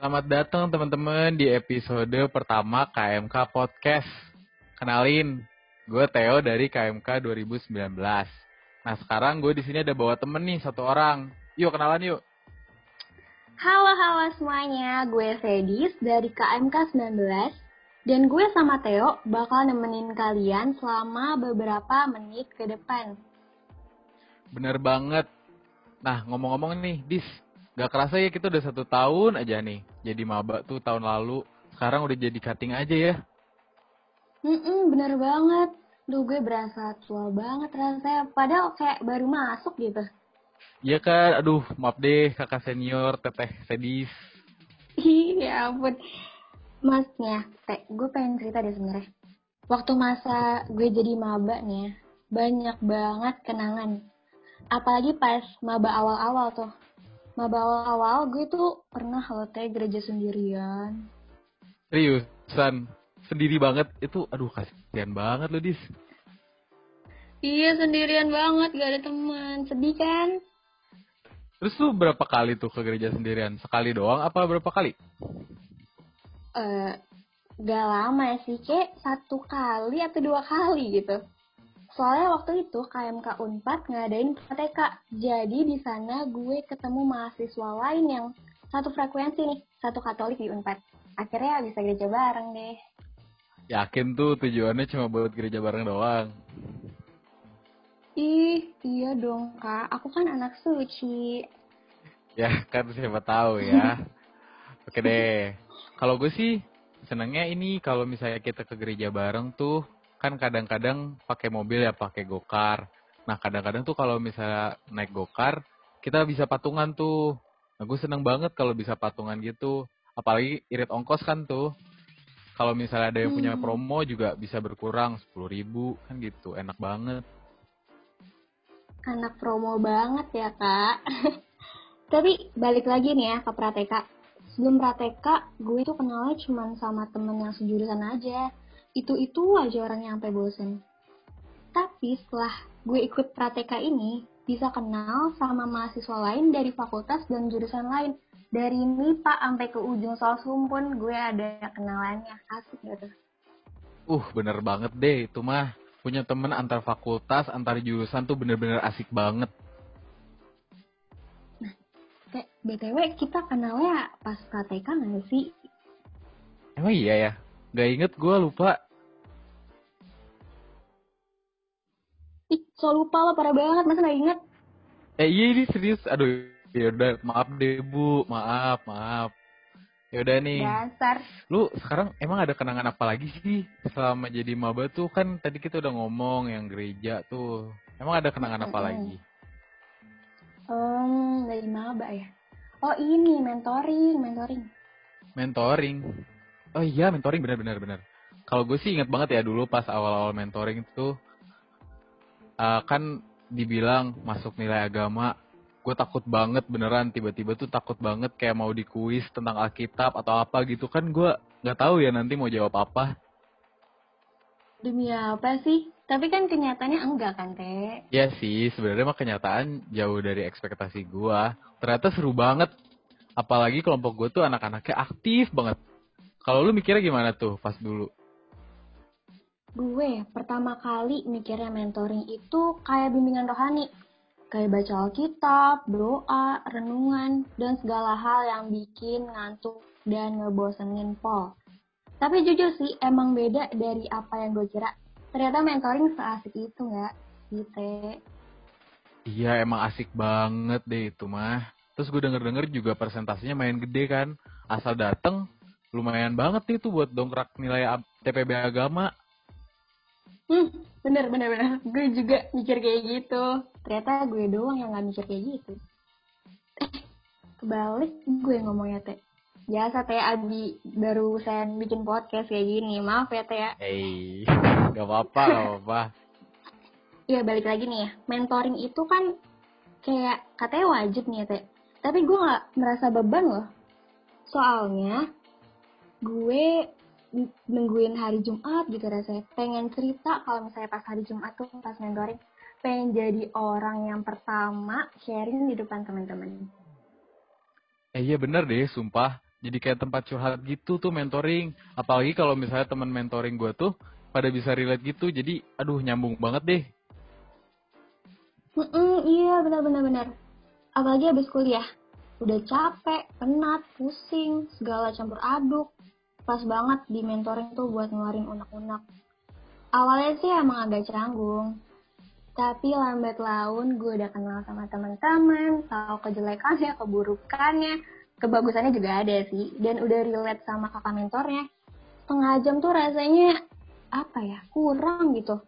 Selamat datang teman-teman di episode pertama KMK Podcast. Kenalin, gue Theo dari KMK 2019. Nah sekarang gue di sini ada bawa temen nih satu orang. Yuk kenalan yuk. Halo halo semuanya, gue Fedis dari KMK 19 dan gue sama Theo bakal nemenin kalian selama beberapa menit ke depan. Bener banget. Nah ngomong-ngomong nih, Dis, gak kerasa ya kita udah satu tahun aja nih. Jadi maba tuh tahun lalu, sekarang udah jadi cutting aja ya. Hmm, bener banget. Duh, gue berasa tua banget rasanya. Padahal kayak baru masuk gitu. Iya kan, aduh maaf deh kakak senior, teteh sedis. Iya ampun. Masnya, Teh, gue pengen cerita deh sebenarnya. Waktu masa gue jadi maba nih ya, banyak banget kenangan. Apalagi pas maba awal-awal tuh. Maba awal-awal gue tuh pernah Teh gereja sendirian. Seriusan, sendiri banget itu, aduh kasihan banget loh Dis. Iya sendirian banget, gak ada teman. Sedih kan? Terus lu berapa kali tuh ke gereja sendirian? Sekali doang apa berapa kali? eh gak lama sih, kayak satu kali atau dua kali gitu. Soalnya waktu itu KMK Unpad ngadain KTK, jadi di sana gue ketemu mahasiswa lain yang satu frekuensi nih, satu Katolik di Unpad. Akhirnya bisa gereja bareng deh. Yakin tuh tujuannya cuma buat gereja bareng doang. Ih, iya dong kak, aku kan anak suci. Ya kan siapa tahu ya. Oke deh. Kalau gue sih senangnya ini kalau misalnya kita ke gereja bareng tuh kan kadang-kadang pakai mobil ya pakai gokar. Nah kadang-kadang tuh kalau misalnya naik gokar kita bisa patungan tuh. Nah gue seneng banget kalau bisa patungan gitu. Apalagi irit ongkos kan tuh. Kalau misalnya ada yang punya Hmm. promo juga bisa berkurang 10.000 ribu kan gitu. Enak banget. Anak promo banget ya kak. Tapi balik lagi nih ya ke Prateka. Sebelum Prateka, gue tuh kenalnya cuma sama temen yang sejurusan aja. Itu-itu aja orangnya sampai bosen. Tapi setelah gue ikut Prateka ini, bisa kenal sama mahasiswa lain dari fakultas dan jurusan lain. Dari MIPA sampai ke ujung Sosumpun, gue ada kenalannya. Asik gitu. Uh, bener banget deh itu mah. Punya temen antar fakultas, antar jurusan tuh bener-bener asik banget. Kayak BTW kita kenalnya pas Prateka nggak sih? Emang iya ya? Gak inget gue lupa. Ih, so lupa lo parah banget, masa gak inget? Eh iya ini serius. Aduh, ya udah maaf deh bu, maaf, maaf. Ya udah nih. Dasar. Lu sekarang emang ada kenangan apa lagi sih selama jadi maba tuh kan tadi kita udah ngomong yang gereja tuh. Emang ada kenangan apa lagi? Um, dari maba ya? Oh ini, mentoring, mentoring. Mentoring. Oh iya mentoring benar-benar benar. Kalau gue sih inget banget ya dulu pas awal-awal mentoring tuh eh, kan dibilang masuk nilai agama. Gue takut banget beneran tiba-tiba tuh takut banget kayak mau dikuis tentang Alkitab atau apa gitu kan gue nggak tahu ya nanti mau jawab apa. Demi apa sih? Tapi kan kenyataannya enggak kan, Teh? Ya sih, sebenarnya mah kenyataan jauh dari ekspektasi gua. Ternyata seru banget. Apalagi kelompok gue tuh anak-anaknya aktif banget. Kalau lu mikirnya gimana tuh pas dulu? Gue pertama kali mikirnya mentoring itu kayak bimbingan rohani. Kayak baca Alkitab, doa, renungan, dan segala hal yang bikin ngantuk dan ngebosenin Pol. Tapi jujur sih, emang beda dari apa yang gue kira. Ternyata mentoring seasik itu nggak, gitu. Iya emang asik banget deh itu mah. Terus gue denger-denger juga presentasinya main gede kan. Asal dateng lumayan banget nih tuh buat dongkrak nilai TPB agama. Hmm, bener, bener, bener. Gue juga mikir kayak gitu. Ternyata gue doang yang gak mikir kayak gitu. Eh, kebalik gue ngomongnya, Teh. Biasa, Teh, Abi barusan bikin podcast kayak gini. Maaf ya, Teh. ya. Eh, gak apa-apa, gak apa-apa. Iya, balik lagi nih ya. Mentoring itu kan kayak katanya wajib nih ya, Teh. Tapi gue gak merasa beban loh. Soalnya, gue nungguin hari Jumat gitu rasanya. Pengen cerita kalau misalnya pas hari Jumat tuh pas mentoring. Pengen jadi orang yang pertama sharing di depan teman-teman. Eh iya bener deh, sumpah. jadi kayak tempat curhat gitu tuh mentoring. Apalagi kalau misalnya teman mentoring gue tuh pada bisa relate gitu. Jadi aduh nyambung banget deh. Mm-mm, iya benar-benar benar. Apalagi habis kuliah. Udah capek, penat, pusing, segala campur aduk. Pas banget di mentoring tuh buat ngeluarin unek-unek. Awalnya sih emang agak canggung. Tapi lambat laun gue udah kenal sama teman-teman, tahu kejelekannya, keburukannya, kebagusannya juga ada sih dan udah relate sama kakak mentornya setengah jam tuh rasanya apa ya kurang gitu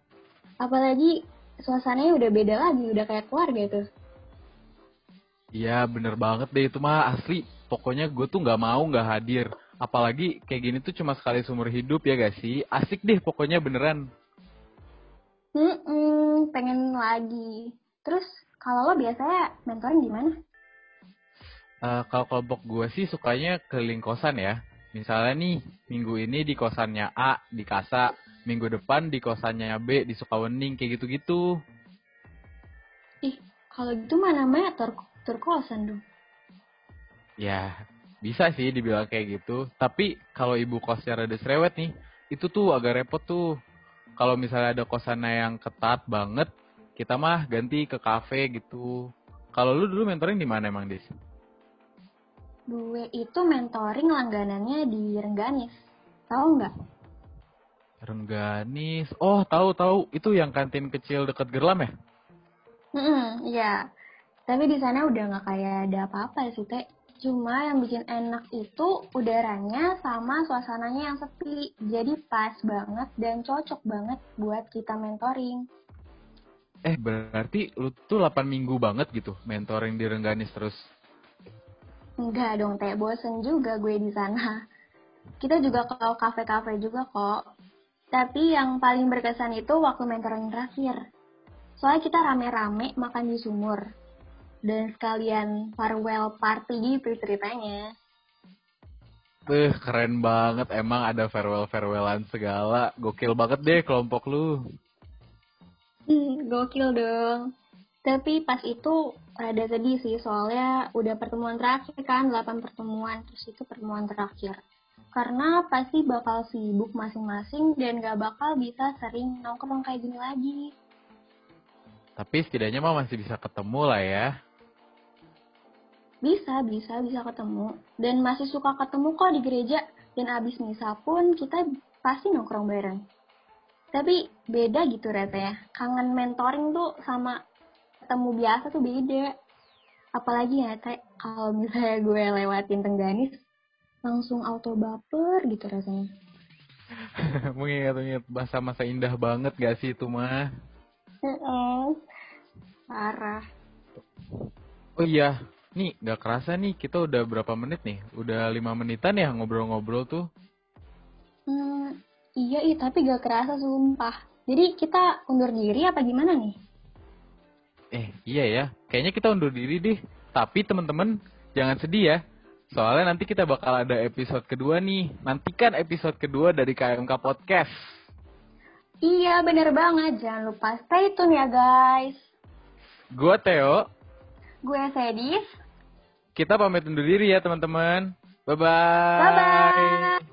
apalagi suasananya udah beda lagi udah kayak keluarga tuh Iya bener banget deh itu mah asli pokoknya gue tuh nggak mau nggak hadir apalagi kayak gini tuh cuma sekali seumur hidup ya gak sih asik deh pokoknya beneran Hmm, pengen lagi terus kalau lo biasanya mentoring gimana Uh, kalau kelompok gue sih sukanya keliling kosan ya. Misalnya nih, minggu ini di kosannya A di Kasa, minggu depan di kosannya B di Sukawening, kayak gitu-gitu. Ih, kalau gitu mana namanya tur, tur kosan dong. Ya, bisa sih dibilang kayak gitu. Tapi kalau ibu kosnya rada cerewet nih, itu tuh agak repot tuh. Kalau misalnya ada kosannya yang ketat banget, kita mah ganti ke kafe gitu. Kalau lu dulu mentoring di mana emang, Des? Gue itu mentoring langganannya di Rengganis. Tahu nggak? Rengganis. Oh, tahu tahu. Itu yang kantin kecil deket Gerlam ya? Hmm, iya. Tapi di sana udah nggak kayak ada apa-apa sih, Teh. Cuma yang bikin enak itu udaranya sama suasananya yang sepi. Jadi pas banget dan cocok banget buat kita mentoring. Eh, berarti lu tuh 8 minggu banget gitu mentoring di Rengganis terus? Enggak dong, Teh. Bosen juga gue di sana. Kita juga ke kafe-kafe juga kok. Tapi yang paling berkesan itu waktu mentoring terakhir. Soalnya kita rame-rame makan di sumur. Dan sekalian farewell party gitu ceritanya. Tuh, keren banget. Emang ada farewell-farewellan segala. Gokil banget deh kelompok lu. Hmm, gokil dong. Tapi pas itu rada sedih sih soalnya udah pertemuan terakhir kan 8 pertemuan terus itu pertemuan terakhir karena pasti bakal sibuk masing-masing dan gak bakal bisa sering nongkrong kayak gini lagi tapi setidaknya mah masih bisa ketemu lah ya bisa bisa bisa ketemu. Dan masih suka ketemu kok di gereja. Dan abis misa pun kita pasti nongkrong bareng. Tapi beda gitu rata ya. Kangen mentoring tuh sama ketemu biasa tuh beda. Apalagi ya kayak kalau misalnya gue lewatin Tengganis langsung auto baper gitu rasanya. Mengingat-ingat masa-masa indah banget gak sih itu mah? Parah. Oh iya nih gak kerasa nih kita udah berapa menit nih udah lima menitan ya ngobrol-ngobrol tuh hmm, iya iya tapi gak kerasa sumpah jadi kita undur diri apa gimana nih Eh, iya ya. Kayaknya kita undur diri deh. Tapi teman-teman jangan sedih ya. Soalnya nanti kita bakal ada episode kedua nih. Nantikan episode kedua dari KMK Podcast. Iya, bener banget. Jangan lupa stay tune ya, guys. Gue Theo. Gue Sedis. Kita pamit undur diri ya, teman-teman. Bye-bye. Bye-bye.